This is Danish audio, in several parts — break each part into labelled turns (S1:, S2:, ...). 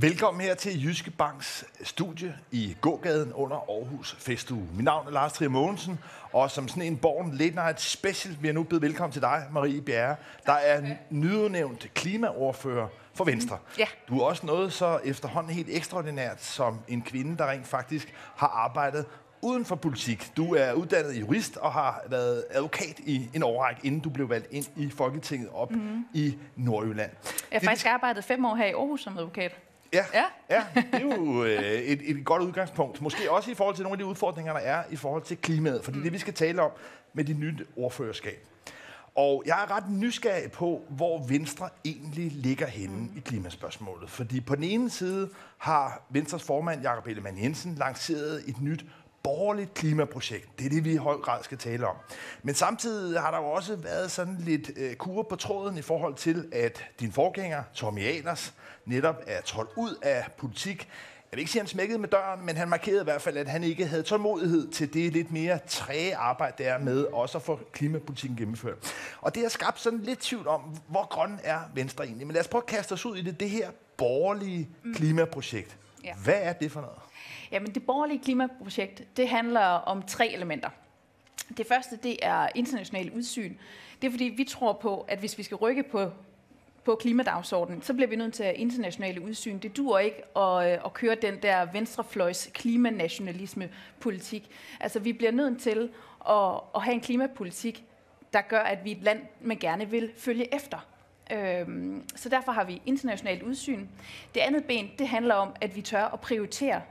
S1: Velkommen her til Jyske Banks studie i gågaden under Aarhus Festuge. Mit navn er Lars Trier Mogensen, og som sådan en Born Late Night Special vil jeg nu byde velkommen til dig, Marie Bjerre, der er nyudnævnt klimaordfører for Venstre.
S2: Ja.
S1: Du er også noget så efterhånden helt ekstraordinært som en kvinde, der rent faktisk har arbejdet uden for politik. Du er uddannet jurist og har været advokat i en årrække, inden du blev valgt ind i Folketinget op mm. i Nordjylland.
S2: Jeg har faktisk arbejdet fem år her i Aarhus som advokat.
S1: Ja,
S2: Ja.
S1: ja det er jo øh, et, et godt udgangspunkt. Måske også i forhold til nogle af de udfordringer, der er i forhold til klimaet. Fordi mm. det, vi skal tale om med dit nye ordførerskab. Og jeg er ret nysgerrig på, hvor Venstre egentlig ligger henne i klimaspørgsmålet. Fordi på den ene side har Venstres formand, Jakob Ellemann Jensen, lanceret et nyt borgerligt klimaprojekt. Det er det, vi i høj grad skal tale om. Men samtidig har der jo også været sådan lidt øh, kur på tråden i forhold til, at din forgænger, Tommy Ahlers, netop er trådt ud af politik. Jeg vil ikke sige, at han smækkede med døren, men han markerede i hvert fald, at han ikke havde tålmodighed til det lidt mere træge arbejde, der er med også at få klimapolitikken gennemført. Og det har skabt sådan lidt tvivl om, hvor grøn er Venstre egentlig. Men lad os prøve at kaste os ud i det, det her borgerlige klimaprojekt.
S2: Ja.
S1: Hvad er det for noget?
S2: Jamen, det borgerlige klimaprojekt, det handler om tre elementer. Det første, det er internationalt udsyn. Det er fordi, vi tror på, at hvis vi skal rykke på, på klimadagsordenen, så bliver vi nødt til at internationale udsyn. Det dur ikke at, øh, at køre den der venstrefløjs klimanationalisme-politik. Altså, vi bliver nødt til at, at have en klimapolitik, der gør, at vi er et land, man gerne vil følge efter. Øhm, så derfor har vi internationalt udsyn. Det andet ben, det handler om, at vi tør at prioritere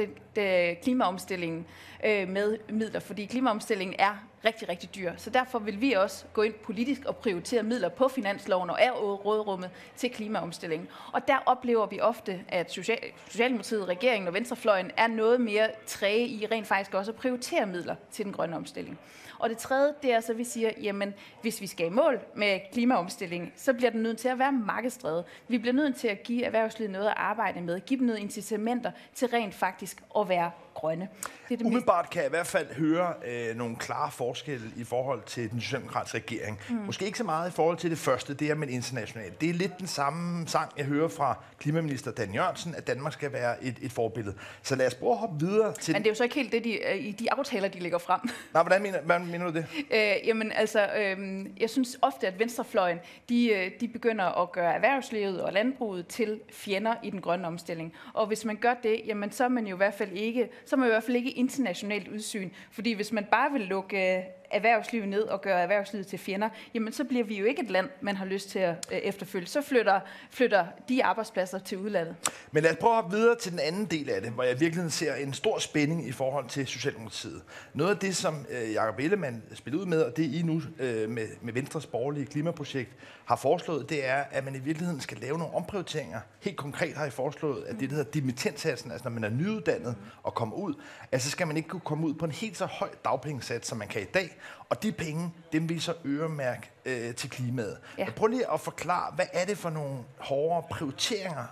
S2: det, det, øh, klimaomstillingen øh, med midler, fordi klimaomstillingen er rigtig, rigtig dyr. Så derfor vil vi også gå ind politisk og prioritere midler på finansloven og af rådrummet til klimaomstillingen. Og der oplever vi ofte, at Social, Socialdemokratiet, regeringen og Venstrefløjen er noget mere træge i rent faktisk også at prioritere midler til den grønne omstilling. Og det tredje, det er så, at vi siger, jamen, hvis vi skal i mål med klimaomstillingen, så bliver den nødt til at være markedsdrevet. Vi bliver nødt til at give erhvervslivet noget at arbejde med, give dem noget incitamenter til rent faktisk at være grønne. Det er det mest
S1: Umiddelbart kan jeg i hvert fald høre øh, nogle klare forskelle i forhold til den socialdemokratiske regering. Mm. Måske ikke så meget i forhold til det første, det er med internationalt. Det er lidt den samme sang, jeg hører fra klimaminister Dan Jørgensen, at Danmark skal være et, et forbillede. Så lad os prøve at hoppe videre til...
S2: Men det er jo så ikke helt det, de, øh, i de aftaler, de lægger frem.
S1: Nej, hvordan mener, hvordan mener du det?
S2: Øh, jamen altså, øh, jeg synes ofte, at venstrefløjen, de, øh, de begynder at gøre erhvervslivet og landbruget til fjender i den grønne omstilling. Og hvis man gør det, jamen så er man jo i hvert fald ikke, så er man i hvert fald ikke internationalt udsyn. Fordi hvis man bare vil lukke øh, erhvervslivet ned og gøre erhvervslivet til fjender, jamen så bliver vi jo ikke et land, man har lyst til at øh, efterfølge. Så flytter, flytter de arbejdspladser til udlandet.
S1: Men lad os prøve at hoppe videre til den anden del af det, hvor jeg virkelig ser en stor spænding i forhold til Socialdemokratiet. Noget af det, som øh, Jacob Ellemann spillede ud med, og det I nu øh, med, med Venstres borgerlige klimaprojekt har foreslået, det er, at man i virkeligheden skal lave nogle omprioriteringer. Helt konkret har I foreslået, at det, der hedder dimittentsatsen, altså når man er nyuddannet og kommer ud, altså skal man ikke kunne komme ud på en helt så høj dagpengesats, som man kan i dag, og de penge, dem vil I så øremærke øh, til klimaet.
S2: Ja.
S1: Ja. Prøv lige at forklare, hvad er det for nogle hårdere prioriteringer,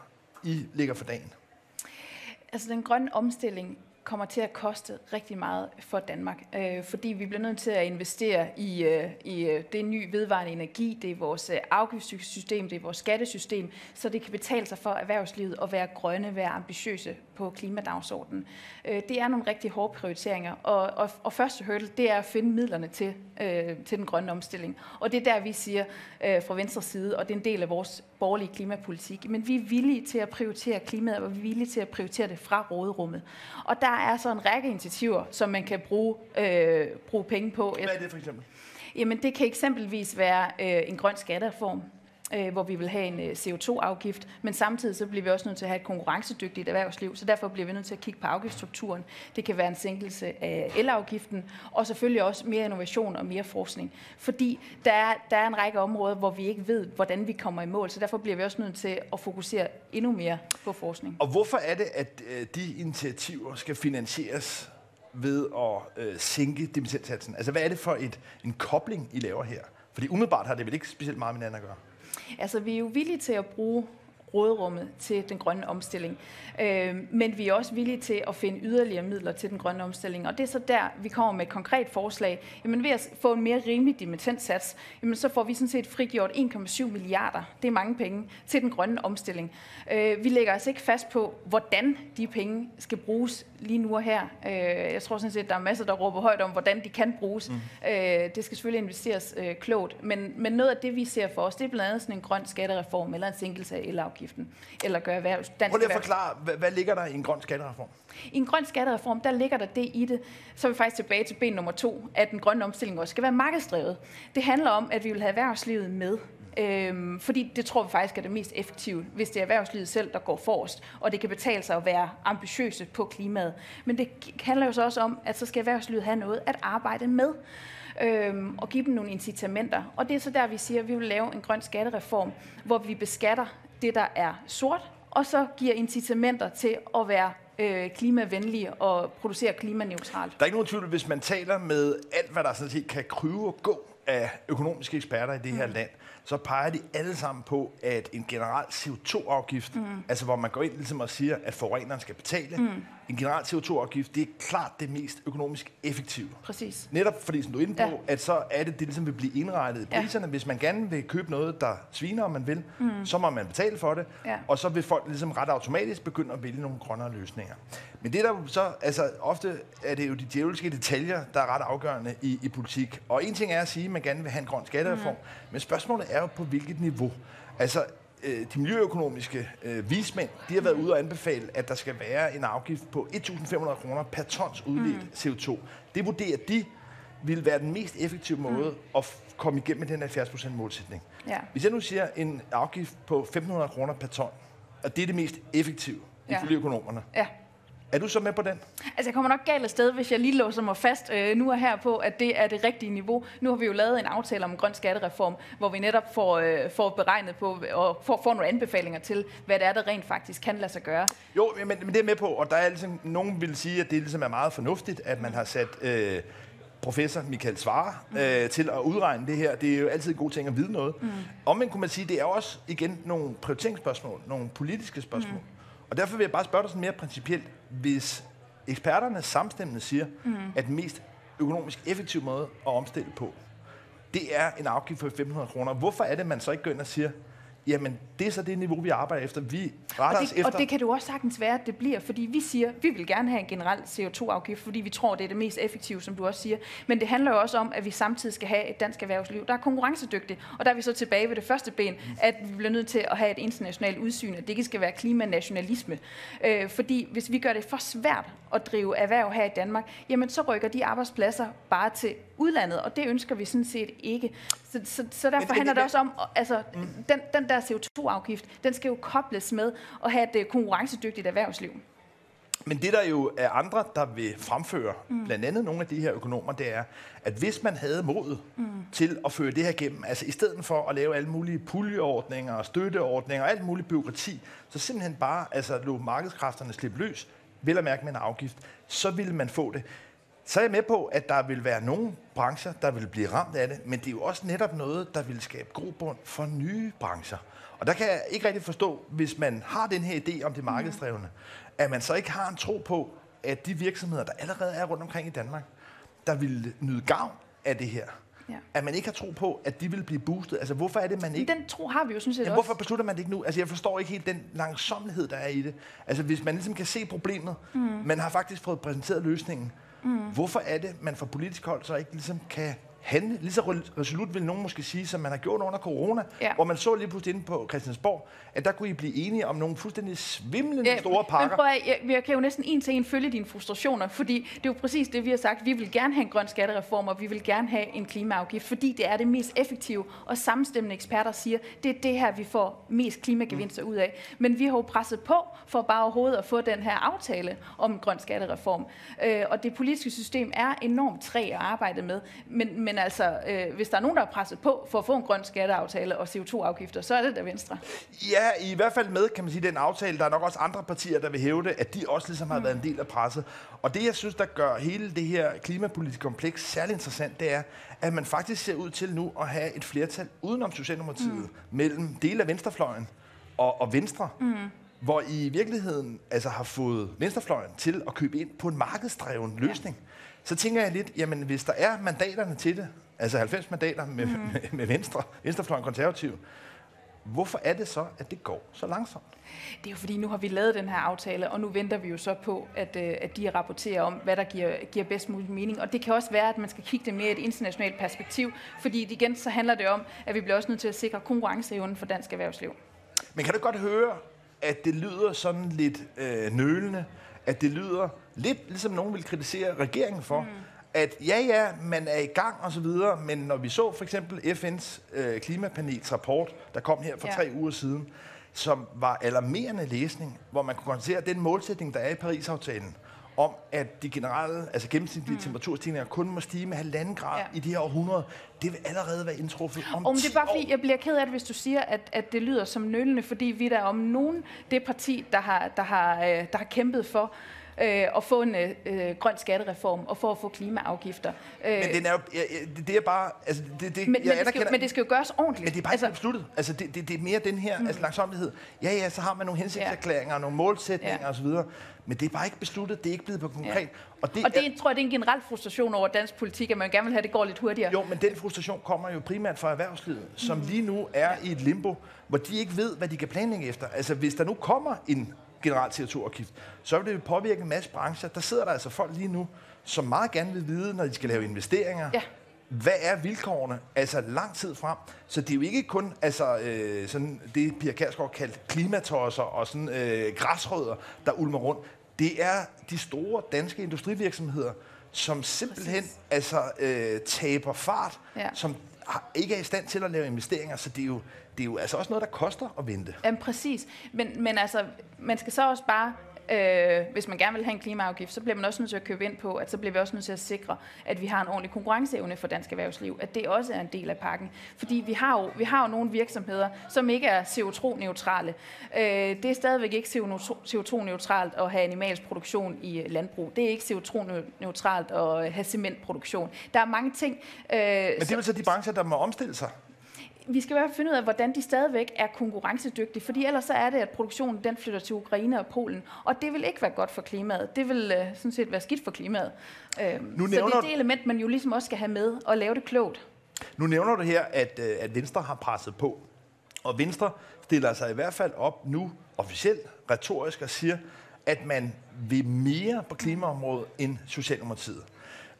S1: I ligger for dagen?
S2: Altså den grønne omstilling kommer til at koste rigtig meget for Danmark, øh, fordi vi bliver nødt til at investere i, øh, i øh, det nye vedvarende energi, det er vores øh, afgiftssystem, det er vores skattesystem, så det kan betale sig for erhvervslivet at være grønne, være ambitiøse på klimadagsordenen. Øh, det er nogle rigtig hårde prioriteringer, og, og, og første hurdle, det er at finde midlerne til, øh, til den grønne omstilling. Og det er der, vi siger øh, fra venstre side, og det er en del af vores borgerlige klimapolitik, men vi er villige til at prioritere klimaet, og vi er villige til at prioritere det fra råderummet. Og der er så en række initiativer, som man kan bruge, øh, bruge penge på.
S1: Hvad er det for eksempel?
S2: Jamen, det kan eksempelvis være øh, en grøn skattereform, øh, hvor vi vil have en øh, CO2-afgift, men samtidig så bliver vi også nødt til at have et konkurrencedygtigt erhvervsliv, så derfor bliver vi nødt til at kigge på afgiftsstrukturen. Det kan være en sænkelse af elafgiften, og selvfølgelig også mere innovation og mere forskning. Fordi der er, der er en række områder, hvor vi ikke ved, hvordan vi kommer i mål, så derfor bliver vi også nødt til at fokusere endnu mere på forskning.
S1: Og hvorfor er det, at øh, de initiativer skal finansieres ved at øh, sænke dimittentsatsen? Altså, hvad er det for et, en kobling, I laver her? Fordi umiddelbart har det vel ikke specielt meget med hinanden at gøre?
S2: Altså, vi er jo villige til at bruge råderummet til den grønne omstilling. Øh, men vi er også villige til at finde yderligere midler til den grønne omstilling. Og det er så der, vi kommer med et konkret forslag. Jamen ved at få en mere rimelig dimittentsats, jamen så får vi sådan set frigjort 1,7 milliarder, det er mange penge, til den grønne omstilling. Øh, vi lægger os ikke fast på, hvordan de penge skal bruges lige nu og her. Øh, jeg tror sådan set, at der er masser, der råber højt om, hvordan de kan bruges. Mm. Øh, det skal selvfølgelig investeres øh, klogt, men, men noget af det, vi ser for os, det er blandt andet sådan en grøn skattereform eller en sænkelse af elafgiften, eller gøre erhvervs,
S1: dansk Prøv lige at forklare, hvad, hvad ligger der i en grøn skattereform?
S2: I en grøn skattereform, der ligger der det i det, så er vi faktisk tilbage til ben nummer to, at den grønne omstilling også skal være markedsdrevet. Det handler om, at vi vil have erhvervslivet med. Øhm, fordi det tror vi faktisk er det mest effektive, hvis det er erhvervslivet selv, der går forrest, og det kan betale sig at være ambitiøse på klimaet. Men det handler jo så også om, at så skal erhvervslivet have noget at arbejde med øhm, og give dem nogle incitamenter. Og det er så der, vi siger, at vi vil lave en grøn skattereform, hvor vi beskatter det, der er sort, og så giver incitamenter til at være øh, klimavenlige og producere klimaneutralt.
S1: Der er ikke nogen tvivl, hvis man taler med alt, hvad der sådan set kan kryve og gå af økonomiske eksperter i det her mm. land, så peger de alle sammen på, at en generel CO2-afgift, mm. altså hvor man går ind ligesom og siger, at forureneren skal betale, mm. En generel CO2-afgift, det er klart det mest økonomisk effektive.
S2: Præcis.
S1: Netop fordi, som du er inde på, ja. at så er det det, ligesom vil blive indrettet i priserne. Ja. Hvis man gerne vil købe noget, der sviner, om man vil, mm. så må man betale for det, ja. og så vil folk ligesom ret automatisk begynde at vælge nogle grønnere løsninger. Men det der så, altså ofte er det jo de djævelske detaljer, der er ret afgørende i, i politik. Og en ting er at sige, at man gerne vil have en grøn skattereform, mm. men spørgsmålet er jo på hvilket niveau. Altså, øh, de miljøøkonomiske øh, vismænd, de har været ude og anbefale, at der skal være en afgift på 1.500 kroner per tons udledt mm. CO2. Det vurderer de vil være den mest effektive måde mm. at komme igennem med den 70% målsætning. Ja. Hvis jeg nu siger en afgift på 1.500 kroner per ton, og det er det mest effektive ja. ifølge økonomerne, ja er du så med på den?
S2: Altså, jeg kommer nok galt af sted, hvis jeg lige låser mig fast øh, nu og her på, at det er det rigtige niveau. Nu har vi jo lavet en aftale om en grøn skattereform, hvor vi netop får, øh, får beregnet på og får, får nogle anbefalinger til, hvad det er, der rent faktisk kan lade sig gøre.
S1: Jo, men, men det er med på, og der er ligesom, nogen vil sige, at det ligesom er meget fornuftigt, at man har sat øh, professor Michael Svare mm. øh, til at udregne det her. Det er jo altid en god ting at vide noget. Mm. Omvendt kunne man sige, det er også igen nogle prioriteringsspørgsmål, nogle politiske spørgsmål. Mm. Og derfor vil jeg bare spørge dig sådan mere principielt. Hvis eksperterne samstemmende siger, mm. at den mest økonomisk effektive måde at omstille på, det er en afgift på 1.500 kroner. Hvorfor er det, man så ikke går ind og siger, jamen det er så det niveau, vi arbejder efter. Vi retter
S2: og det,
S1: os efter...
S2: Og det kan du også sagtens være, at det bliver, fordi vi siger, vi vil gerne have en generel CO2-afgift, fordi vi tror, det er det mest effektive, som du også siger. Men det handler jo også om, at vi samtidig skal have et dansk erhvervsliv, der er konkurrencedygtigt. Og der er vi så tilbage ved det første ben, at vi bliver nødt til at have et internationalt udsyn, at det ikke skal være klimanationalisme. Øh, fordi hvis vi gør det for svært at drive erhverv her i Danmark, jamen så rykker de arbejdspladser bare til udlandet, og det ønsker vi sådan set ikke. Så, så, så derfor men, handler det også om, altså mm. den, den der CO2-afgift, den skal jo kobles med at have et øh, konkurrencedygtigt erhvervsliv.
S1: Men det der jo er andre, der vil fremføre, mm. blandt andet nogle af de her økonomer, det er, at hvis man havde mod mm. til at føre det her igennem, altså i stedet for at lave alle mulige puljeordninger og støtteordninger og alt muligt byråkrati, så simpelthen bare altså, lå markedskræfterne slippe løs, vil at mærke med en afgift, så ville man få det. Så er jeg med på, at der vil være nogle brancher, der vil blive ramt af det, men det er jo også netop noget, der vil skabe grobund for nye brancher. Og der kan jeg ikke rigtig forstå, hvis man har den her idé om det markedsdrevne, at man så ikke har en tro på, at de virksomheder, der allerede er rundt omkring i Danmark, der vil nyde gavn af det her, Ja. At man ikke har tro på, at de vil blive boostet. Altså, hvorfor er det, man ikke...
S2: Den tro har vi jo, synes jeg
S1: ja, Hvorfor beslutter man det ikke nu? Altså, jeg forstår ikke helt den langsomlighed, der er i det. Altså, hvis man ligesom kan se problemet, mm. man har faktisk fået præsenteret løsningen, mm. hvorfor er det, man fra politisk hold så ikke ligesom kan handle lige så resolut, vil nogen måske sige, som man har gjort under corona, ja. hvor man så lige pludselig inde på Christiansborg, at der kunne I blive enige om nogle fuldstændig svimlende ja, store pakker.
S2: Men prøv at, jeg, jeg kan jo næsten en til en følge dine frustrationer, fordi det er jo præcis det, vi har sagt. Vi vil gerne have en grøn skattereform, og vi vil gerne have en klimaafgift, fordi det er det mest effektive, og samstemmende eksperter siger, det er det her, vi får mest klimagevinster mm. ud af. Men vi har jo presset på for bare overhovedet at få den her aftale om en grøn skattereform. Øh, og det politiske system er enormt træ at arbejde med, men, men altså, øh, hvis der er nogen, der har presset på for at få en grøn skatteaftale og CO2-afgifter, så er det der Venstre.
S1: Ja, i hvert fald med, kan man sige, den aftale. Der er nok også andre partier, der vil hæve det, at de også ligesom har mm. været en del af presset. Og det, jeg synes, der gør hele det her klimapolitiske kompleks særlig interessant, det er, at man faktisk ser ud til nu at have et flertal udenom Socialdemokratiet, mm. mellem dele af venstrefløjen, og, og Venstre, mm. hvor I i virkeligheden altså, har fået venstrefløjen til at købe ind på en markedsdreven løsning. Ja. Så tænker jeg lidt, jamen hvis der er mandaterne til det, altså 90 mandater med, mm. med, med Venstre, venstrefløjen konservativ, Hvorfor er det så, at det går så langsomt?
S2: Det er jo fordi, nu har vi lavet den her aftale, og nu venter vi jo så på, at, øh, at de rapporterer om, hvad der giver, giver bedst mulig mening. Og det kan også være, at man skal kigge det mere i et internationalt perspektiv, fordi igen, så handler det om, at vi bliver også nødt til at sikre konkurrenceevnen for dansk erhvervsliv.
S1: Men kan du godt høre, at det lyder sådan lidt øh, nølende, at det lyder lidt ligesom nogen vil kritisere regeringen for, mm at ja, ja, man er i gang og så videre, men når vi så for eksempel FN's øh, klimapanels rapport, der kom her for ja. tre uger siden, som var alarmerende læsning, hvor man kunne konstatere, at den målsætning, der er i Paris-aftalen, om at de generelle, altså gennemsnitlige mm. temperaturstigninger kun må stige med halvanden grad ja. i de her århundrede, det vil allerede være indtruffet om
S2: om det er bare fordi, jeg bliver ked af det, hvis du siger, at, at det lyder som nølende, fordi vi der om nogen det parti, der har, der har, øh, der har kæmpet for, øh, at få en øh, grøn skattereform og for at få klimaafgifter.
S1: Øh, men den er jo, ja, det, det er bare, altså det, det, men,
S2: jeg men, det skal, men det skal jo gøres ordentligt.
S1: Men det er bare altså, ikke besluttet. Altså det, det, det er mere den her mm. altså, langsomlighed. Ja, ja, så har man nogle hensigtserklæringer, ja. nogle målsætninger ja. osv., men det er bare ikke besluttet, det er ikke blevet på konkret. Ja.
S2: Og det, og det er, tror jeg, det er en generel frustration over dansk politik, at man gerne vil have, at det går lidt hurtigere.
S1: Jo, men den frustration kommer jo primært fra erhvervslivet, som mm. lige nu er i et limbo, hvor de ikke ved, hvad de kan planlægge efter. Altså, hvis der nu kommer en generelt CO2-afgift, så vil det påvirke en masse brancher. Der sidder der altså folk lige nu, som meget gerne vil vide, når de skal lave investeringer, ja. hvad er vilkårene, altså lang tid frem. Så det er jo ikke kun altså, øh, sådan det, Pia Kærsgaard kaldte klimatosser og sådan, øh, græsrødder, der ulmer rundt. Det er de store danske industrivirksomheder, som simpelthen altså, øh, taber fart, ja. som ikke er i stand til at lave investeringer, så det er jo, det er jo altså også noget, der koster at vente.
S2: Jamen præcis, men, men altså, man skal så også bare øh, hvis man gerne vil have en klimaafgift, så bliver man også nødt til at købe ind på, at så bliver vi også nødt til at sikre, at vi har en ordentlig konkurrenceevne for dansk erhvervsliv, at det også er en del af pakken. Fordi vi har jo, vi har jo nogle virksomheder, som ikke er CO2-neutrale. Øh, det er stadigvæk ikke CO2-neutralt at have animalsk produktion i landbrug. Det er ikke CO2-neutralt at have cementproduktion. Der er mange ting.
S1: Øh, Men det er vel så de brancher, der må omstille sig?
S2: Vi skal i hvert fald finde ud af, hvordan de stadigvæk er konkurrencedygtige, fordi ellers så er det, at produktionen den flytter til Ukraine og Polen, og det vil ikke være godt for klimaet. Det vil uh, sådan set være skidt for klimaet. Uh, nu så det er det element, man jo ligesom også skal have med og lave det klogt.
S1: Nu nævner du her, at, uh, at Venstre har presset på, og Venstre stiller sig i hvert fald op nu officielt, retorisk og siger, at man vil mere på klimaområdet end Socialdemokratiet.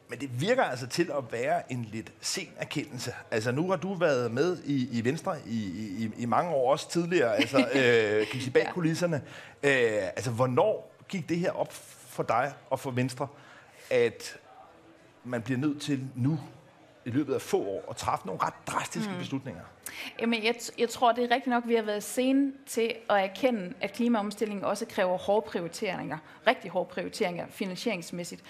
S1: Men det virker altså til at være en lidt sen erkendelse. Altså nu har du været med i, i Venstre i, i, i mange år, også tidligere, altså øh, kan sige, bag ja. kulisserne. Øh, altså hvornår gik det her op for dig og for Venstre, at man bliver nødt til nu i løbet af få år at træffe nogle ret drastiske mm. beslutninger?
S2: Jamen, jeg, jeg tror, det er rigtigt nok, at vi har været sene til at erkende, at klimaomstillingen også kræver hårde prioriteringer, rigtig hårde prioriteringer finansieringsmæssigt.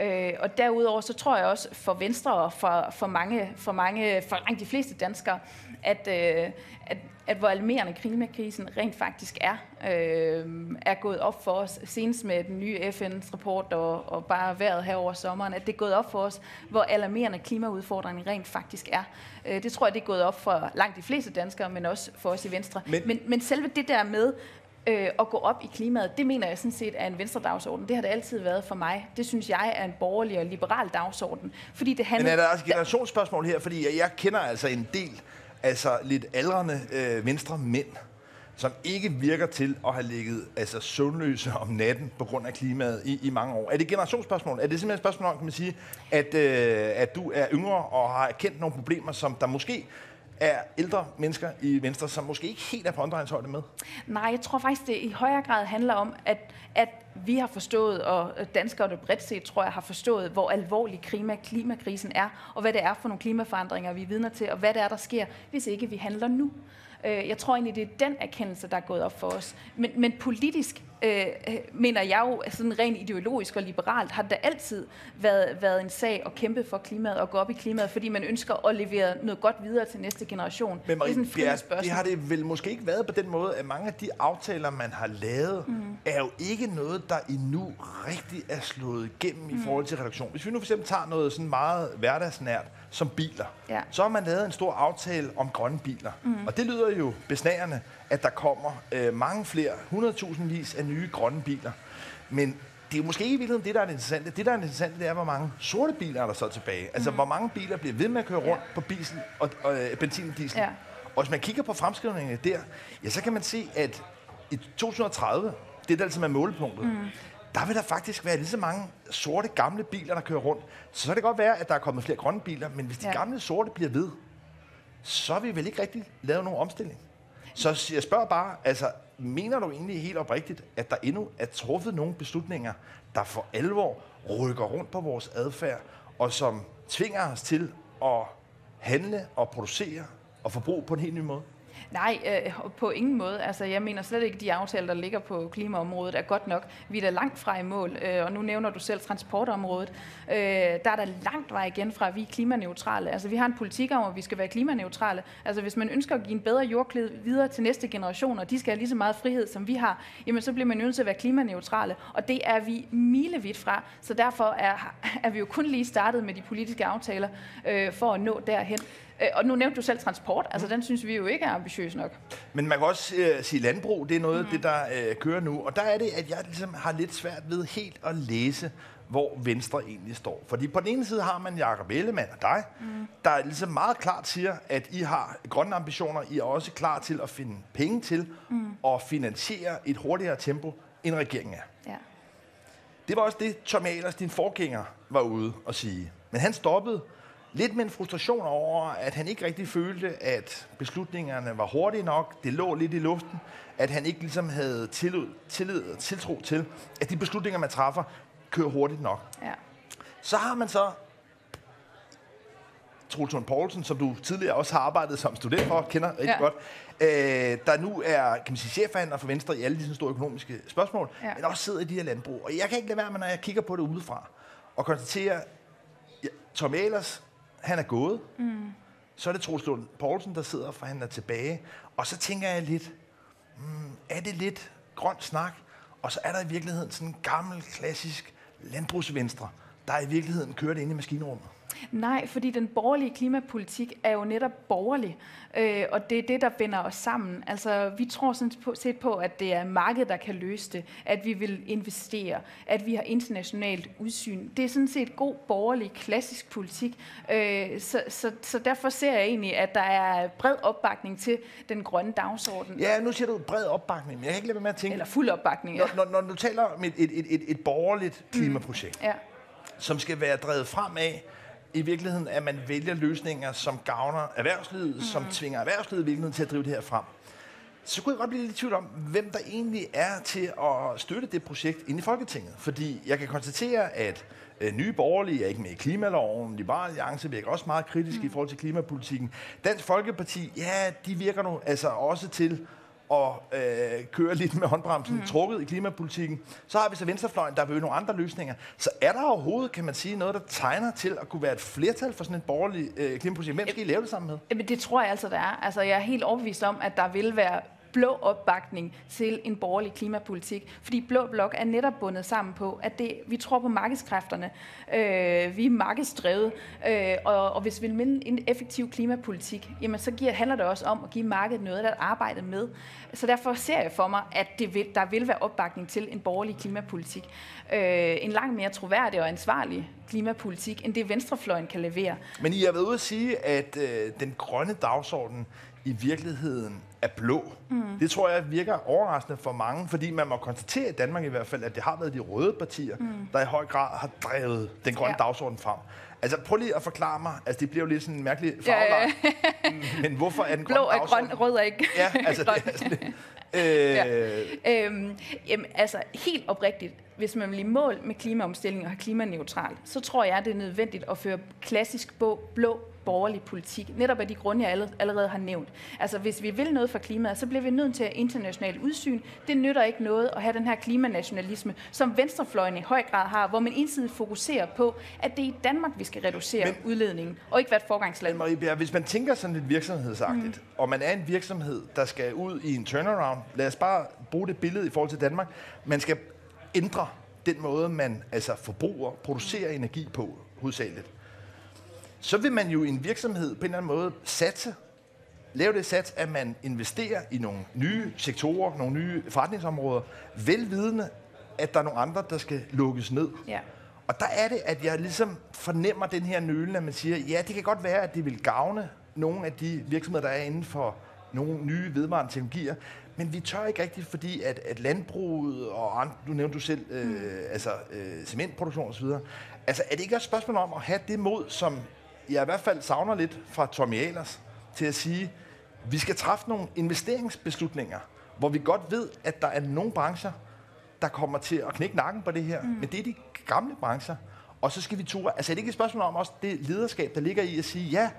S2: Øh, og derudover så tror jeg også for Venstre og for, for, mange, for, mange, for de fleste danskere, at, øh, at, at hvor alarmerende klimakrisen rent faktisk er, øh, er gået op for os, senest med den nye FN's rapport og, og bare været her over sommeren, at det er gået op for os, hvor alarmerende klimaudfordringen rent faktisk er. Øh, det tror jeg, det er gået op for langt de fleste danskere, men også for os i Venstre. Men, men, men selve det der med, øh, at gå op i klimaet, det mener jeg sådan set er en venstre dagsorden. Det har det altid været for mig. Det synes jeg er en borgerlig og liberal dagsorden. Fordi det handler...
S1: Men er der også et generationsspørgsmål her? Fordi jeg kender altså en del altså lidt aldrende øh, venstre mænd, som ikke virker til at have ligget altså, søvnløse om natten på grund af klimaet i, i mange år. Er det et generationsspørgsmål? Er det simpelthen et spørgsmål om, kan man sige, at, øh, at du er yngre og har kendt nogle problemer, som der måske er ældre mennesker i Venstre, som måske ikke helt er på omdrejningshøjde med?
S2: Nej, jeg tror faktisk, det i højere grad handler om, at, at vi har forstået, og danskerne bredt set, tror jeg, har forstået, hvor alvorlig klima, klimakrisen er, og hvad det er for nogle klimaforandringer, vi er vidner til, og hvad det er, der sker, hvis ikke vi handler nu. Øh, jeg tror egentlig, det er den erkendelse, der er gået op for os. Men, men politisk øh, mener jeg jo, sådan rent ideologisk og liberalt, har det altid været, været en sag at kæmpe for klimaet og gå op i klimaet, fordi man ønsker at levere noget godt videre til næste generation.
S1: Men Marie, det, er sådan det har det vel måske ikke været på den måde, at mange af de aftaler, man har lavet, mm er jo ikke noget, der endnu rigtig er slået igennem mm. i forhold til reduktion. Hvis vi nu for eksempel tager noget sådan meget hverdagsnært, som biler,
S2: Ja.
S1: så har man lavet en stor aftale om grønne biler. Mm. Og det lyder jo besnærende, at der kommer øh, mange flere, 100.000 vis af nye grønne biler. Men det er måske ikke i virkeligheden det, der er det interessante. Det, der er det interessante, det er, hvor mange sorte biler er der så tilbage. Altså, hvor mange biler bliver ved med at køre rundt
S2: Ja.
S1: på diesel og, og øh, benzin og diesel.
S2: Ja.
S1: Og hvis man kigger på fremskrivningerne der, ja, så kan man se, at i 2030, det der altså er målepunktet, mm. der vil der faktisk være lige så mange sorte gamle biler, der kører rundt. Så kan det godt være, at der er kommet flere grønne biler, men hvis de
S2: Ja.
S1: gamle sorte bliver ved, så har vi vel ikke rigtig lavet nogen omstilling. Så jeg spørger bare, altså, mener du egentlig helt oprigtigt, at der endnu er truffet nogle beslutninger, der for alvor rykker rundt på vores adfærd, og som tvinger os til at handle og producere og forbruge på en helt ny måde?
S2: Nej, øh, på ingen måde. Altså, jeg mener slet ikke, at de aftaler, der ligger på klimaområdet, er godt nok. Vi er da langt fra i mål, øh, og nu nævner du selv transportområdet. Øh, der er der langt vej igen fra, at vi er klimaneutrale. Altså, vi har en politik om, at vi skal være klimaneutrale. Altså, hvis man ønsker at give en bedre jordklid videre til næste generation, og de skal have lige så meget frihed, som vi har, jamen, så bliver man nødt til at være klimaneutrale, og det er vi milevidt fra. Så derfor er, er vi jo kun lige startet med de politiske aftaler øh, for at nå derhen. Øh, Og nu nævnte du selv transport, altså den synes vi jo ikke er ambitiøs nok.
S1: Men man kan også øh, sige landbrug, det er noget af mm. det, der øh, kører nu. Og der er det, at jeg ligesom har lidt svært ved helt at læse, hvor Venstre egentlig står. Fordi på den ene side har man Jacob Ellemann og dig, mm. der ligesom meget klart siger, at I har grønne ambitioner. I er også klar til at finde penge til mm. at finansiere et hurtigere tempo, end regeringen er.
S2: Ja.
S1: Det var også det, Tom Ahlers, din forgænger, var ude at sige. Men han stoppede lidt med en frustration over, at han ikke rigtig følte, at beslutningerne var hurtige nok. Det lå lidt i luften. At han ikke ligesom havde tillid, tillid og tiltro til, at de beslutninger, man træffer, kører hurtigt nok.
S2: Ja.
S1: Så har man så Troels Lund Poulsen, som du tidligere også har arbejdet som student for, kender rigtig ja. Godt, øh, der nu er kan man sige, chefforhandler for Venstre i alle de store økonomiske spørgsmål, ja. Men også sidder i de her landbrug. Og jeg kan ikke lade være med, når jeg kigger på det udefra, og konstaterer, ja, Tom Ahlers, han er gået, mm. så er det Troels Lund Poulsen, der sidder for han er tilbage, og så tænker jeg lidt, mm, er det lidt grøn snak, og så er der i virkeligheden sådan en gammel, klassisk landbrugsvenstre, der i virkeligheden kører det ind i maskinrummet.
S2: Nej, fordi den borgerlige klimapolitik er jo netop borgerlig, øh, og det er det, der binder os sammen. Altså, vi tror sådan på, set på, at det er markedet, der kan løse det, at vi vil investere, at vi har internationalt udsyn. Det er sådan set god borgerlig, klassisk politik, øh, så, så, så derfor ser jeg egentlig, at der er bred opbakning til den grønne dagsorden.
S1: Ja, nu siger du bred opbakning, men jeg kan ikke lade være med at tænke,
S2: Eller fuld opbakning, ja.
S1: når, når, når du taler om et, et, et, et, et borgerligt klimaprojekt,
S2: ja.
S1: som skal være drevet frem af, i virkeligheden, at man vælger løsninger, som gavner erhvervslivet, mm. som tvinger erhvervslivet i virkeligheden til at drive det her frem. Så kunne jeg godt blive lidt i tvivl om, hvem der egentlig er til at støtte det projekt inde i Folketinget. Fordi jeg kan konstatere, at øh, nye borgerlige er ikke med i klimaloven, Liberal Alliance virker også meget kritisk mm. i forhold til klimapolitikken. Dansk Folkeparti, ja, de virker nu altså også til at øh, køre lidt med håndbremsen mm. trukket i klimapolitikken. Så har vi så venstrefløjen, der vil nogle andre løsninger. Så er der overhovedet, kan man sige, noget, der tegner til at kunne være et flertal for sådan en borgerlig øh, klimapolitik? Hvem skal I lave det sammen med?
S2: Jamen, det tror jeg altså, der er. Altså, jeg er helt overbevist om, at der vil være blå opbakning til en borgerlig klimapolitik. Fordi Blå Blok er netop bundet sammen på, at det, vi tror på markedskræfterne. Øh, vi er markedsdrevet. Øh, og, og hvis vi vil minde en effektiv klimapolitik, jamen så giver, handler det også om at give markedet noget at arbejde med. Så derfor ser jeg for mig, at det vil, der vil være opbakning til en borgerlig klimapolitik. Øh, en langt mere troværdig og ansvarlig klimapolitik, end det venstrefløjen kan levere.
S1: Men I har været ude at sige, at øh, den grønne dagsorden i virkeligheden er blå. Mm. Det tror jeg virker overraskende for mange, fordi man må konstatere i Danmark i hvert fald, at det har været de røde partier, mm. der i høj grad har drevet den grønne ja.
S2: Ja.
S1: dagsorden frem. Altså prøv lige at forklare mig, altså det bliver jo lidt sådan en mærkelig farveleg,
S2: Ja,
S1: men hvorfor er den
S2: Blå
S1: grønne
S2: er
S1: dagsorden...
S2: grøn, rød er ikke
S1: Ja, altså det
S2: grøn.
S1: er sådan øh,
S2: Ja. Øhm, jamen, altså helt oprigtigt, hvis man vil i mål med klimaomstilling og have klimaneutral, så tror jeg, det er nødvendigt at føre klassisk blå, blå borgerlig politik, netop af de grunde, jeg allerede har nævnt. Altså, hvis vi vil noget for klimaet, så bliver vi nødt til at internationalt udsyn. Det nytter ikke noget at have den her klimanationalisme, som venstrefløjen i høj grad har, hvor man ensidigt fokuserer på, at det er i Danmark, vi skal reducere Men, udledningen, og ikke være et forgangsland.
S1: Marie Bjerg, hvis man tænker sådan lidt virksomhedsagtigt, mm. og man er en virksomhed, der skal ud i en turnaround, lad os bare bruge det billede i forhold til Danmark, man skal ændre den måde, man altså forbruger, producerer energi på, hovedsageligt. Så vil man jo i en virksomhed på en eller anden måde satse, lave det sats, at man investerer i nogle nye sektorer, nogle nye forretningsområder, velvidende, at der er nogle andre, der skal lukkes ned. Ja. Og der er det, at jeg ligesom fornemmer den her nølen, at man siger, ja, det kan godt være, at det vil gavne nogle af de virksomheder, der er inden for nogle nye vedvarende teknologier, men vi tør ikke rigtigt, fordi at, at landbruget og andre, du nævnte du selv, øh, mm. altså øh, cementproduktion osv., altså er det ikke et spørgsmål om at have det mod, som jeg i hvert fald savner lidt fra Tommy Ahlers, til at sige, vi skal træffe nogle investeringsbeslutninger, hvor vi godt ved, at der er nogle brancher, der kommer til at knække nakken på det her, mm. men det er de gamle brancher. Og så skal vi ture. Altså er det ikke et spørgsmål om også det lederskab, der ligger i at sige, ja,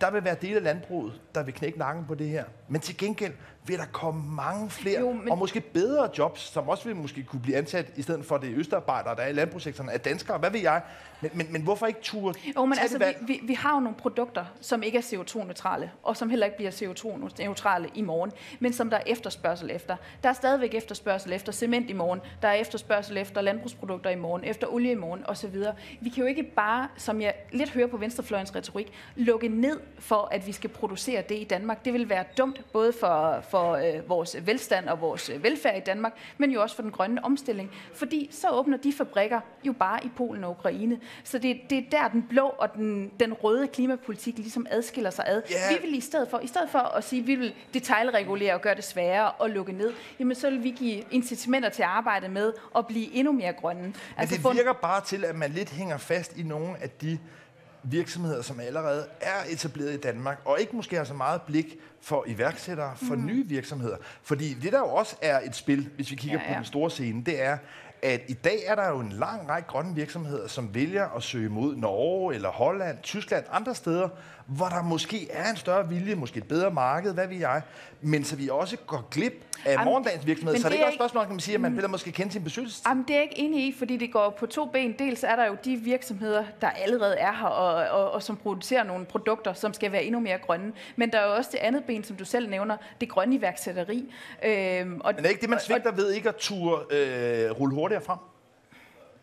S1: der vil være dele af landbruget, der vil knække nakken på det her. Men til gengæld vil der komme mange flere, jo, men... og måske bedre jobs, som også vil måske kunne blive ansat, i stedet for det østarbejdere, der er i landbrugssektoren, af danskere, hvad ved jeg. Men, men, men hvorfor ikke ture?
S2: Jo, men altså, vi, vi, vi har jo nogle produkter, som ikke er CO2-neutrale, og som heller ikke bliver CO2-neutrale i morgen, men som der er efterspørgsel efter. Der er stadigvæk efterspørgsel efter cement i morgen, der er efterspørgsel efter landbrugsprodukter i morgen, efter olie i morgen osv. Vi kan jo ikke bare, som jeg lidt hører på venstrefløjens retorik, lukke ned for, at vi skal producere det i Danmark. Det vil være dumt, både for, for øh, vores velstand og vores velfærd i Danmark, men jo også for den grønne omstilling. Fordi så åbner de fabrikker jo bare i Polen og Ukraine. Så det, det er der, den blå og den, den røde klimapolitik ligesom adskiller sig ad. Yeah. Vi vil i stedet for, i stedet for at sige, at vi vil detaljregulere og gøre det sværere at lukke ned, jamen så vil vi give incitamenter til at arbejde med at blive endnu mere grønne. Men
S1: altså det virker bare til, at man lidt hænger fast i nogle af de virksomheder, som allerede er etableret i Danmark, og ikke måske har så meget blik for iværksættere, for mm. nye virksomheder. Fordi det der jo også er et spil, hvis vi kigger ja, ja. på den store scene, det er, at i dag er der jo en lang række grønne virksomheder, som vælger at søge mod Norge eller Holland, Tyskland, andre steder, hvor der måske er en større vilje, måske et bedre marked, hvad ved jeg, men så vi også går glip af Am, morgendagens virksomhed. Så det er ikke også spørgsmål, kan man sige, at man vil måske kende sin besøgelsestid?
S2: Jamen, det er jeg ikke enig i, fordi det går på to ben. Dels er der jo de virksomheder, der allerede er her, og, og, og som producerer nogle produkter, som skal være endnu mere grønne. Men der er jo også det andet ben, som du selv nævner, det grønne iværksætteri.
S1: Øhm, og, Men er ikke det, man svigter ved ikke at turde øh, rulle hurtigere frem?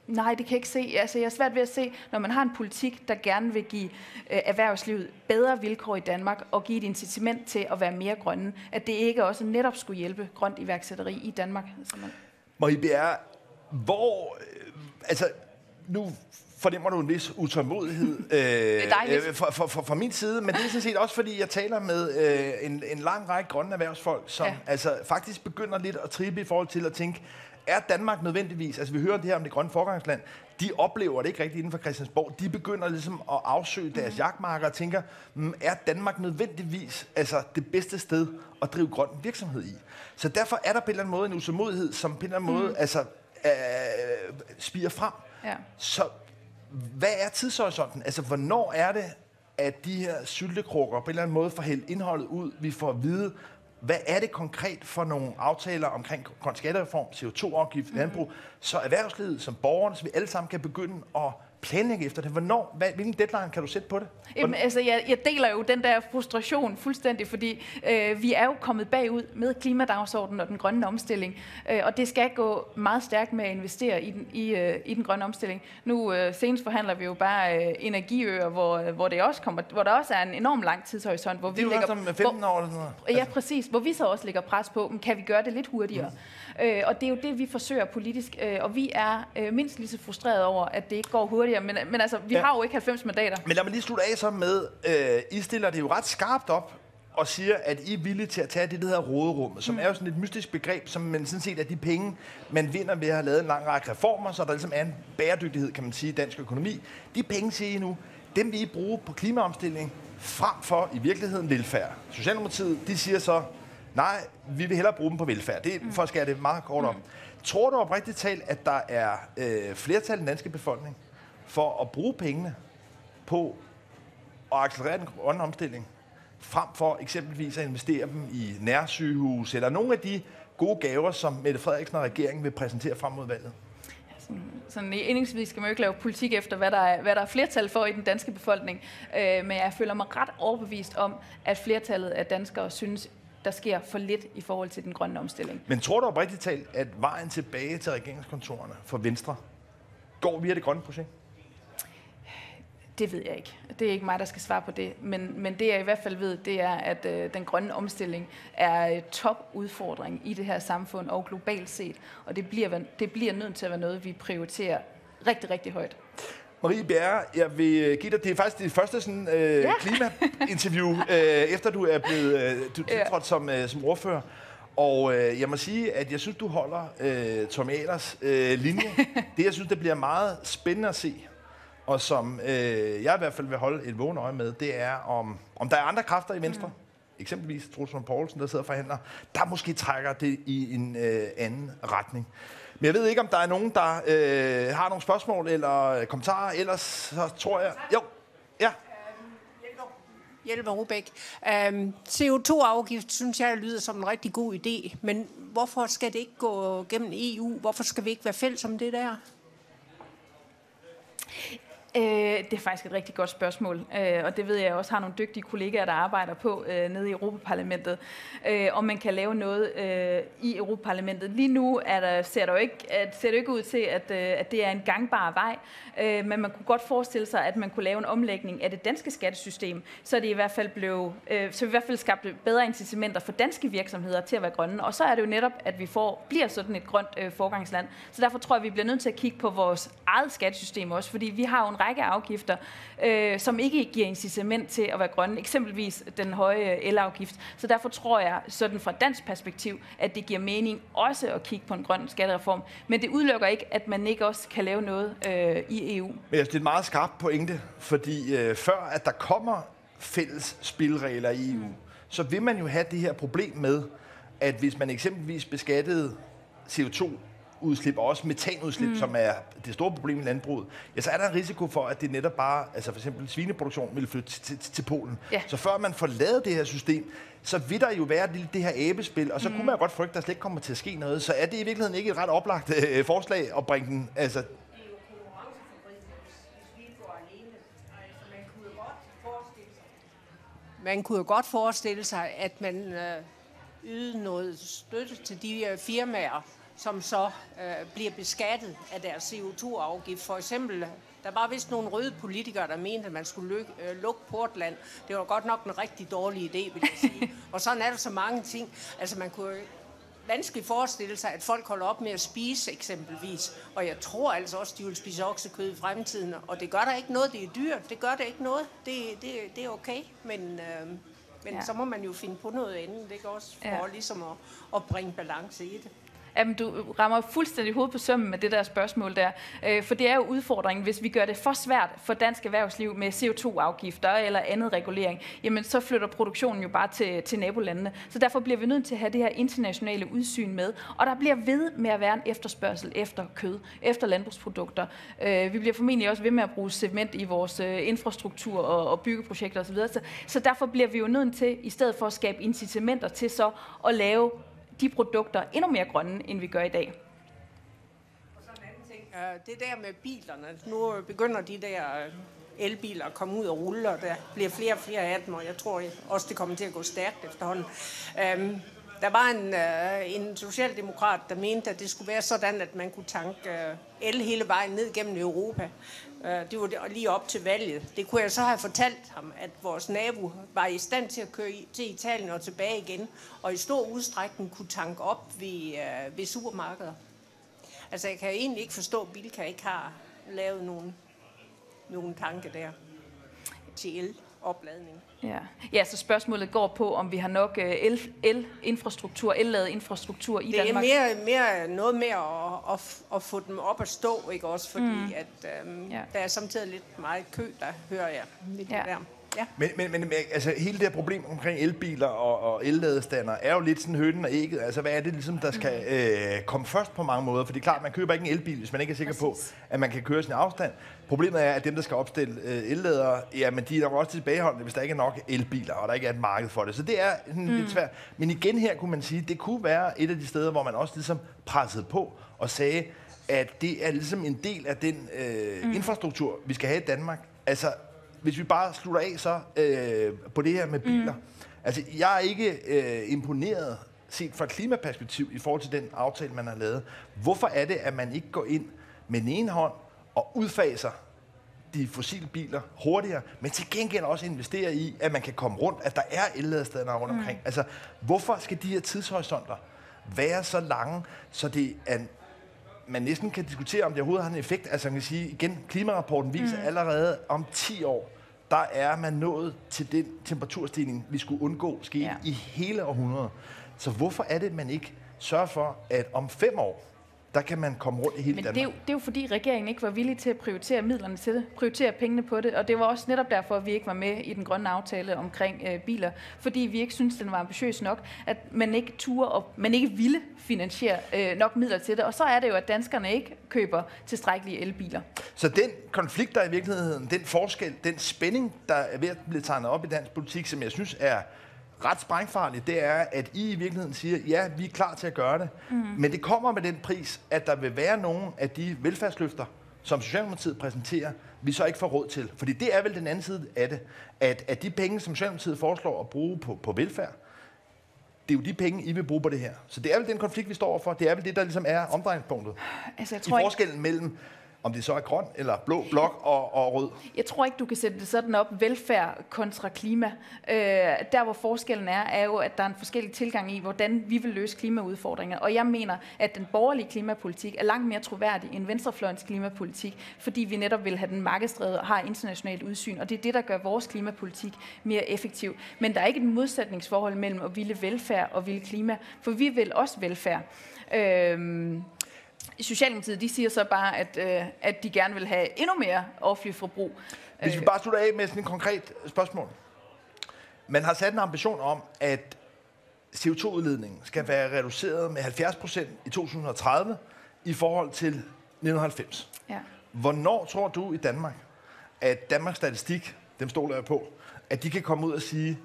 S2: Nej, det kan jeg ikke se. Altså, jeg er svært ved at se, når man har en politik, der gerne vil give øh, erhvervslivet bedre vilkår i Danmark og give et incitament til at være mere grønne, at det ikke også netop skulle hjælpe grønt iværksætteri i Danmark. Man...
S1: Marie Bjerre, hvor... Øh, altså, nu fornemmer du en vis utålmodighed
S2: øh,
S1: fra, fra, fra, fra min side, men det er sådan set også, fordi jeg taler med øh, en, en lang række grønne erhvervsfolk, som ja. altså faktisk begynder lidt at trippe i forhold til at tænke, er Danmark nødvendigvis, altså vi hører det her om det grønne forgangsland, de oplever det ikke rigtigt inden for Christiansborg. De begynder ligesom at afsøge deres mm. jagtmarker og tænker, mm, er Danmark nødvendigvis altså det bedste sted at drive grøn virksomhed i? Så derfor er der på en eller anden måde en usålmodighed, som på en eller anden mm. måde altså, øh, spiger frem. Ja. Så hvad er tidshorisonten? Altså, hvornår er det, at de her syltekrukker på en eller anden måde får hældt indholdet ud? Vi får at vide, hvad er det konkret for nogle aftaler omkring skattereform, CO2-afgift, mm-hmm. så erhvervslivet som borgerne, så vi alle sammen kan begynde at planlægge efter det. Hvornår, hvad, hvilken deadline kan du sætte på det?
S2: Jamen, altså, jeg, jeg deler jo den der frustration fuldstændig, fordi øh, vi er jo kommet bagud med klimadagsordenen og den grønne omstilling, øh, og det skal gå meget stærkt med at investere i den, i, øh, i den grønne omstilling. Nu øh, senest forhandler vi jo bare øh, energiøer, hvor, hvor, det også kommer, hvor der også er en enorm lang tidshorisont. Hvor
S1: det er vi lægger,
S2: med
S1: 15 hvor, år eller sådan noget.
S2: Ja, præcis. Hvor vi så også lægger pres på, men kan vi gøre det lidt hurtigere? Mm. Øh, og det er jo det, vi forsøger politisk, øh, og vi er øh, mindst lige så frustrerede over, at det ikke går hurtigere, men, men altså, vi ja. har jo ikke 90 mandater.
S1: Men lad mig lige slutte af så med, øh, I stiller det jo ret skarpt op, og siger, at I er villige til at tage det, der hedder råderum, som mm. er jo sådan et mystisk begreb, som man sådan set er de penge, man vinder ved at have lavet en lang række reformer, så der ligesom er en bæredygtighed, kan man sige, i dansk økonomi. De penge, siger I nu, dem vil I bruge på klimaomstilling, frem for i virkeligheden velfærd. Socialdemokratiet, de siger så, nej, vi vil hellere bruge dem på velfærd. Det er mm. for at skære det meget kort om. Mm. Tror du oprigtigt talt, at der er øh, flertal i den danske befolkning, for at bruge pengene på at accelerere den grønne omstilling, frem for eksempelvis at investere dem i nærsygehus, eller nogle af de gode gaver, som Mette Frederiksen og regeringen vil præsentere frem mod valget?
S2: sådan indlægsvis skal man jo ikke lave politik efter, hvad der er, hvad der er flertal for i den danske befolkning. Øh, men jeg føler mig ret overbevist om, at flertallet af danskere synes, der sker for lidt i forhold til den grønne omstilling.
S1: Men tror du oprigtigt talt, at vejen tilbage til regeringskontorerne for Venstre går via det grønne projekt?
S2: Det ved jeg ikke. Det er ikke mig, der skal svare på det. Men, men det jeg i hvert fald ved, det er, at øh, den grønne omstilling er top udfordring i det her samfund og globalt set. Og det bliver, det bliver nødt til at være noget, vi prioriterer rigtig, rigtig højt.
S1: Marie Bjerre, jeg vil øh, give dig, det er faktisk det første sådan, øh, ja. klimainterview, øh, efter du er blevet øh, du tiltrådt ja. som, øh, som ordfører. Og øh, jeg må sige, at jeg synes, du holder øh, Tom Ahlers øh, linje. det, jeg synes, det bliver meget spændende at se, og som øh, jeg i hvert fald vil holde et vågen øje med, det er, om, om der er andre kræfter i Venstre, mm. eksempelvis Trulsund Poulsen, der sidder og forhandler, der måske trækker det i en øh, anden retning. Men jeg ved ikke, om der er nogen, der øh, har nogle spørgsmål eller kommentarer. Ellers så tror jeg... Jo, ja.
S3: Hjælper Rubæk. Um, CO2-afgift synes jeg lyder som en rigtig god idé, men hvorfor skal det ikke gå gennem EU? Hvorfor skal vi ikke være fælles om det der?
S2: Øh, det er faktisk et rigtig godt spørgsmål, øh, og det ved jeg også har nogle dygtige kollegaer, der arbejder på øh, nede i Europaparlamentet, øh, om man kan lave noget øh, i Europaparlamentet. Lige nu er der, ser, det jo ikke, at, ser det ikke ud til, at, øh, at det er en gangbar vej, øh, men man kunne godt forestille sig, at man kunne lave en omlægning af det danske skattesystem, så det i hvert fald blev, øh, så i hvert fald skabte bedre incitamenter for danske virksomheder til at være grønne. Og så er det jo netop, at vi får, bliver sådan et grønt øh, forgangsland. Så derfor tror jeg, at vi bliver nødt til at kigge på vores eget skattesystem også, fordi vi har jo en række afgifter, øh, som ikke giver incitament til at være grønne, eksempelvis den høje elafgift. Så derfor tror jeg, sådan fra dansk perspektiv, at det giver mening også at kigge på en grøn skattereform. Men det udelukker ikke, at man ikke også kan lave noget øh, i EU. Men
S1: jeg synes, det er et meget skarpt pointe, fordi øh, før at der kommer fælles spilregler i EU, mm. så vil man jo have det her problem med, at hvis man eksempelvis beskattede CO2 udslip, og også metanudslip, mm. som er det store problem i landbruget, ja, så er der en risiko for, at det netop bare, altså for eksempel svineproduktion, vil flytte til, til, til Polen. Ja. Så før man får lavet det her system, så vil der jo være det, det her æbespil, og så mm. kunne man jo godt frygte, at der slet ikke kommer til at ske noget. Så er det i virkeligheden ikke et ret oplagt øh, forslag at bringe den, altså
S3: man kunne jo godt forestille sig, at man øh, ydede noget støtte til de øh, firmaer, som så øh, bliver beskattet af deres CO2-afgift. For eksempel, der var vist nogle røde politikere, der mente, at man skulle lukke, øh, lukke Portland. Det var godt nok en rigtig dårlig idé, vil jeg sige. Og sådan er der så mange ting. Altså, man kunne vanskeligt forestille sig, at folk holder op med at spise eksempelvis. Og jeg tror altså også, at de vil spise oksekød i fremtiden. Og det gør der ikke noget, det er dyrt. Det gør der ikke noget. Det, det, det er okay. Men, øh, men ja. så må man jo finde på noget andet, ikke også? For ja. ligesom at, at bringe balance i det.
S2: Jamen, du rammer fuldstændig hovedet på sømmen med det der spørgsmål der. Øh, for det er jo udfordringen, hvis vi gør det for svært for dansk erhvervsliv med CO2-afgifter eller andet regulering, jamen så flytter produktionen jo bare til, til nabolandene. Så derfor bliver vi nødt til at have det her internationale udsyn med. Og der bliver ved med at være en efterspørgsel efter kød, efter landbrugsprodukter. Øh, vi bliver formentlig også ved med at bruge cement i vores øh, infrastruktur og, og byggeprojekter osv. Så, så derfor bliver vi jo nødt til, i stedet for at skabe incitamenter til så at lave de produkter endnu mere grønne, end vi gør i dag.
S3: Og så en anden ting. Øh, det der med bilerne. Nu begynder de der øh, elbiler at komme ud og rulle, og der bliver flere og flere af dem, og jeg tror også, det kommer til at gå stærkt efterhånden. Um, der var en, uh, en socialdemokrat, der mente, at det skulle være sådan, at man kunne tanke el hele vejen ned gennem Europa. Øh, det var lige op til valget. Det kunne jeg så have fortalt ham, at vores nabo var i stand til at køre til Italien og tilbage igen, og i stor udstrækning kunne tanke op ved, øh, ved supermarkeder. Altså, jeg kan egentlig ikke forstå, at Bilka ikke har lavet nogen, nogen tanke der til el-opladning.
S2: Ja. ja, så spørgsmålet går på, om vi har nok øh, el, el-infrastruktur, el-ladet infrastruktur i
S3: det
S2: Danmark.
S3: Det er mere, mere noget med at, at, at få dem op at stå, ikke også? Fordi mm. at, øhm, ja. der er samtidig lidt meget kø, der hører jeg. Lidt ja. der. Ja.
S1: Men, men, men altså, hele det her problem omkring elbiler og, og elladestander er jo lidt sådan hønnen og ægget. Altså, hvad er det ligesom, der skal øh, komme først på mange måder? For det er klart, man køber ikke en elbil, hvis man ikke er sikker
S2: Præcis.
S1: på, at man kan køre sin afstand. Problemet er, at dem, der skal opstille øh, elladere, jamen, de er nok også tilbageholdende, hvis der ikke er nok elbiler, og der ikke er et marked for det. Så det er sådan mm. lidt svært. Men igen her kunne man sige, det kunne være et af de steder, hvor man også ligesom pressede på og sagde, at det er ligesom en del af den øh, mm. infrastruktur, vi skal have i Danmark. Altså, hvis vi bare slutter af så øh, på det her med biler. Mm. Altså, jeg er ikke øh, imponeret set fra et klimaperspektiv i forhold til den aftale, man har lavet. Hvorfor er det, at man ikke går ind med den ene hånd og udfaser de fossile biler hurtigere, men til gengæld også investerer i, at man kan komme rundt, at der er elladesteder rundt omkring. Mm. Altså, hvorfor skal de her tidshorisonter være så lange, så det er man næsten kan diskutere, om det overhovedet har en effekt. Altså man kan sige, igen, klimarapporten viser mm. allerede om 10 år, der er man nået til den temperaturstigning, vi skulle undgå skete ja.
S2: Ja.
S1: i hele århundredet. Så hvorfor er det, man ikke sørger for, at om fem år, der kan man komme rundt i hele
S2: Men
S1: Danmark?
S2: det er, jo, det er jo fordi, regeringen ikke var villig til at prioritere midlerne til det, prioritere pengene på det, og det var også netop derfor, at vi ikke var med i den grønne aftale omkring øh, biler, fordi vi ikke synes den var ambitiøs nok, at man ikke turde og man ikke ville finansiere øh, nok midler til det, og så er det jo, at danskerne ikke køber tilstrækkelige elbiler.
S1: Så den konflikt, der er i virkeligheden, den forskel, den spænding, der er ved at blive tegnet op i dansk politik, som jeg synes er ret sprængfarligt, det er, at I i virkeligheden siger, ja, vi er klar til at gøre det, mm. men det kommer med den pris, at der vil være nogle af de velfærdsløfter, som Socialdemokratiet præsenterer, vi så ikke får råd til. Fordi det er vel den anden side af det, at, at de penge, som Socialdemokratiet foreslår at bruge på, på velfærd, det er jo de penge, I vil bruge på det her. Så det er vel den konflikt, vi står overfor. Det er vel det, der ligesom er omdrejningspunktet.
S2: Altså, jeg
S1: I
S2: tror ikke,
S1: forskellen mellem, om det så er grøn eller blå blok og, og rød.
S2: Jeg tror ikke, du kan sætte det sådan op, velfærd kontra klima. Øh, der, hvor forskellen er, er jo, at der er en forskellig tilgang i, hvordan vi vil løse klimaudfordringer. Og jeg mener, at den borgerlige klimapolitik er langt mere troværdig end venstrefløjens klimapolitik, fordi vi netop vil have den markedsdrevet og har internationalt udsyn. Og det er det, der gør vores klimapolitik mere effektiv. Men der er ikke et modsætningsforhold mellem at ville velfærd og ville klima, for vi vil også velfærd. Øh, Socialdemokratiet, de siger så bare, at, øh, at de gerne vil have endnu mere offentlig forbrug.
S1: Hvis vi bare slutter af med sådan et konkret spørgsmål. Man har sat en ambition om, at CO2-udledningen skal være reduceret med 70 procent i 2030 i forhold til 1990.
S2: Ja.
S1: Hvornår tror du i Danmark, at Danmarks Statistik, dem stoler jeg på, at de kan komme ud og sige,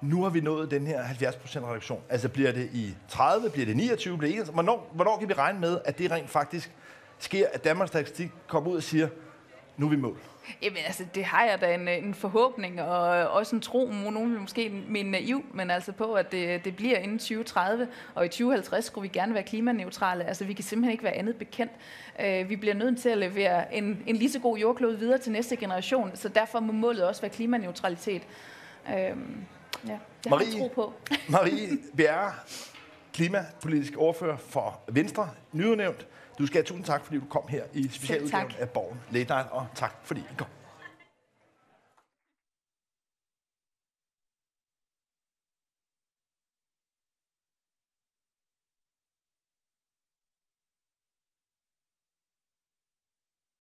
S1: nu har vi nået den her 70% reduktion. Altså bliver det i 30, bliver det 29, bliver det 31? Hvornår, hvornår kan vi regne med, at det rent faktisk sker, at Danmarks Statistik kommer ud og siger, nu er vi mål?
S2: Jamen altså, det har jeg da en, en forhåbning og øh, også en tro, nogen vil måske mene naiv, men altså på, at det, det bliver inden 2030, og i 2050 skulle vi gerne være klimaneutrale. Altså vi kan simpelthen ikke være andet bekendt. Øh, vi bliver nødt til at levere en, en lige så god jordklode videre til næste generation, så derfor må målet også være klimaneutralitet. Uh, ja, det har
S1: Marie?
S2: jeg tro på.
S1: Marie Bjerre, klimapolitisk ordfører for Venstre, nyudnævnt. Du skal have tusind tak, fordi du kom her i specialudgaven af Borgen Late Night, og tak fordi I kom.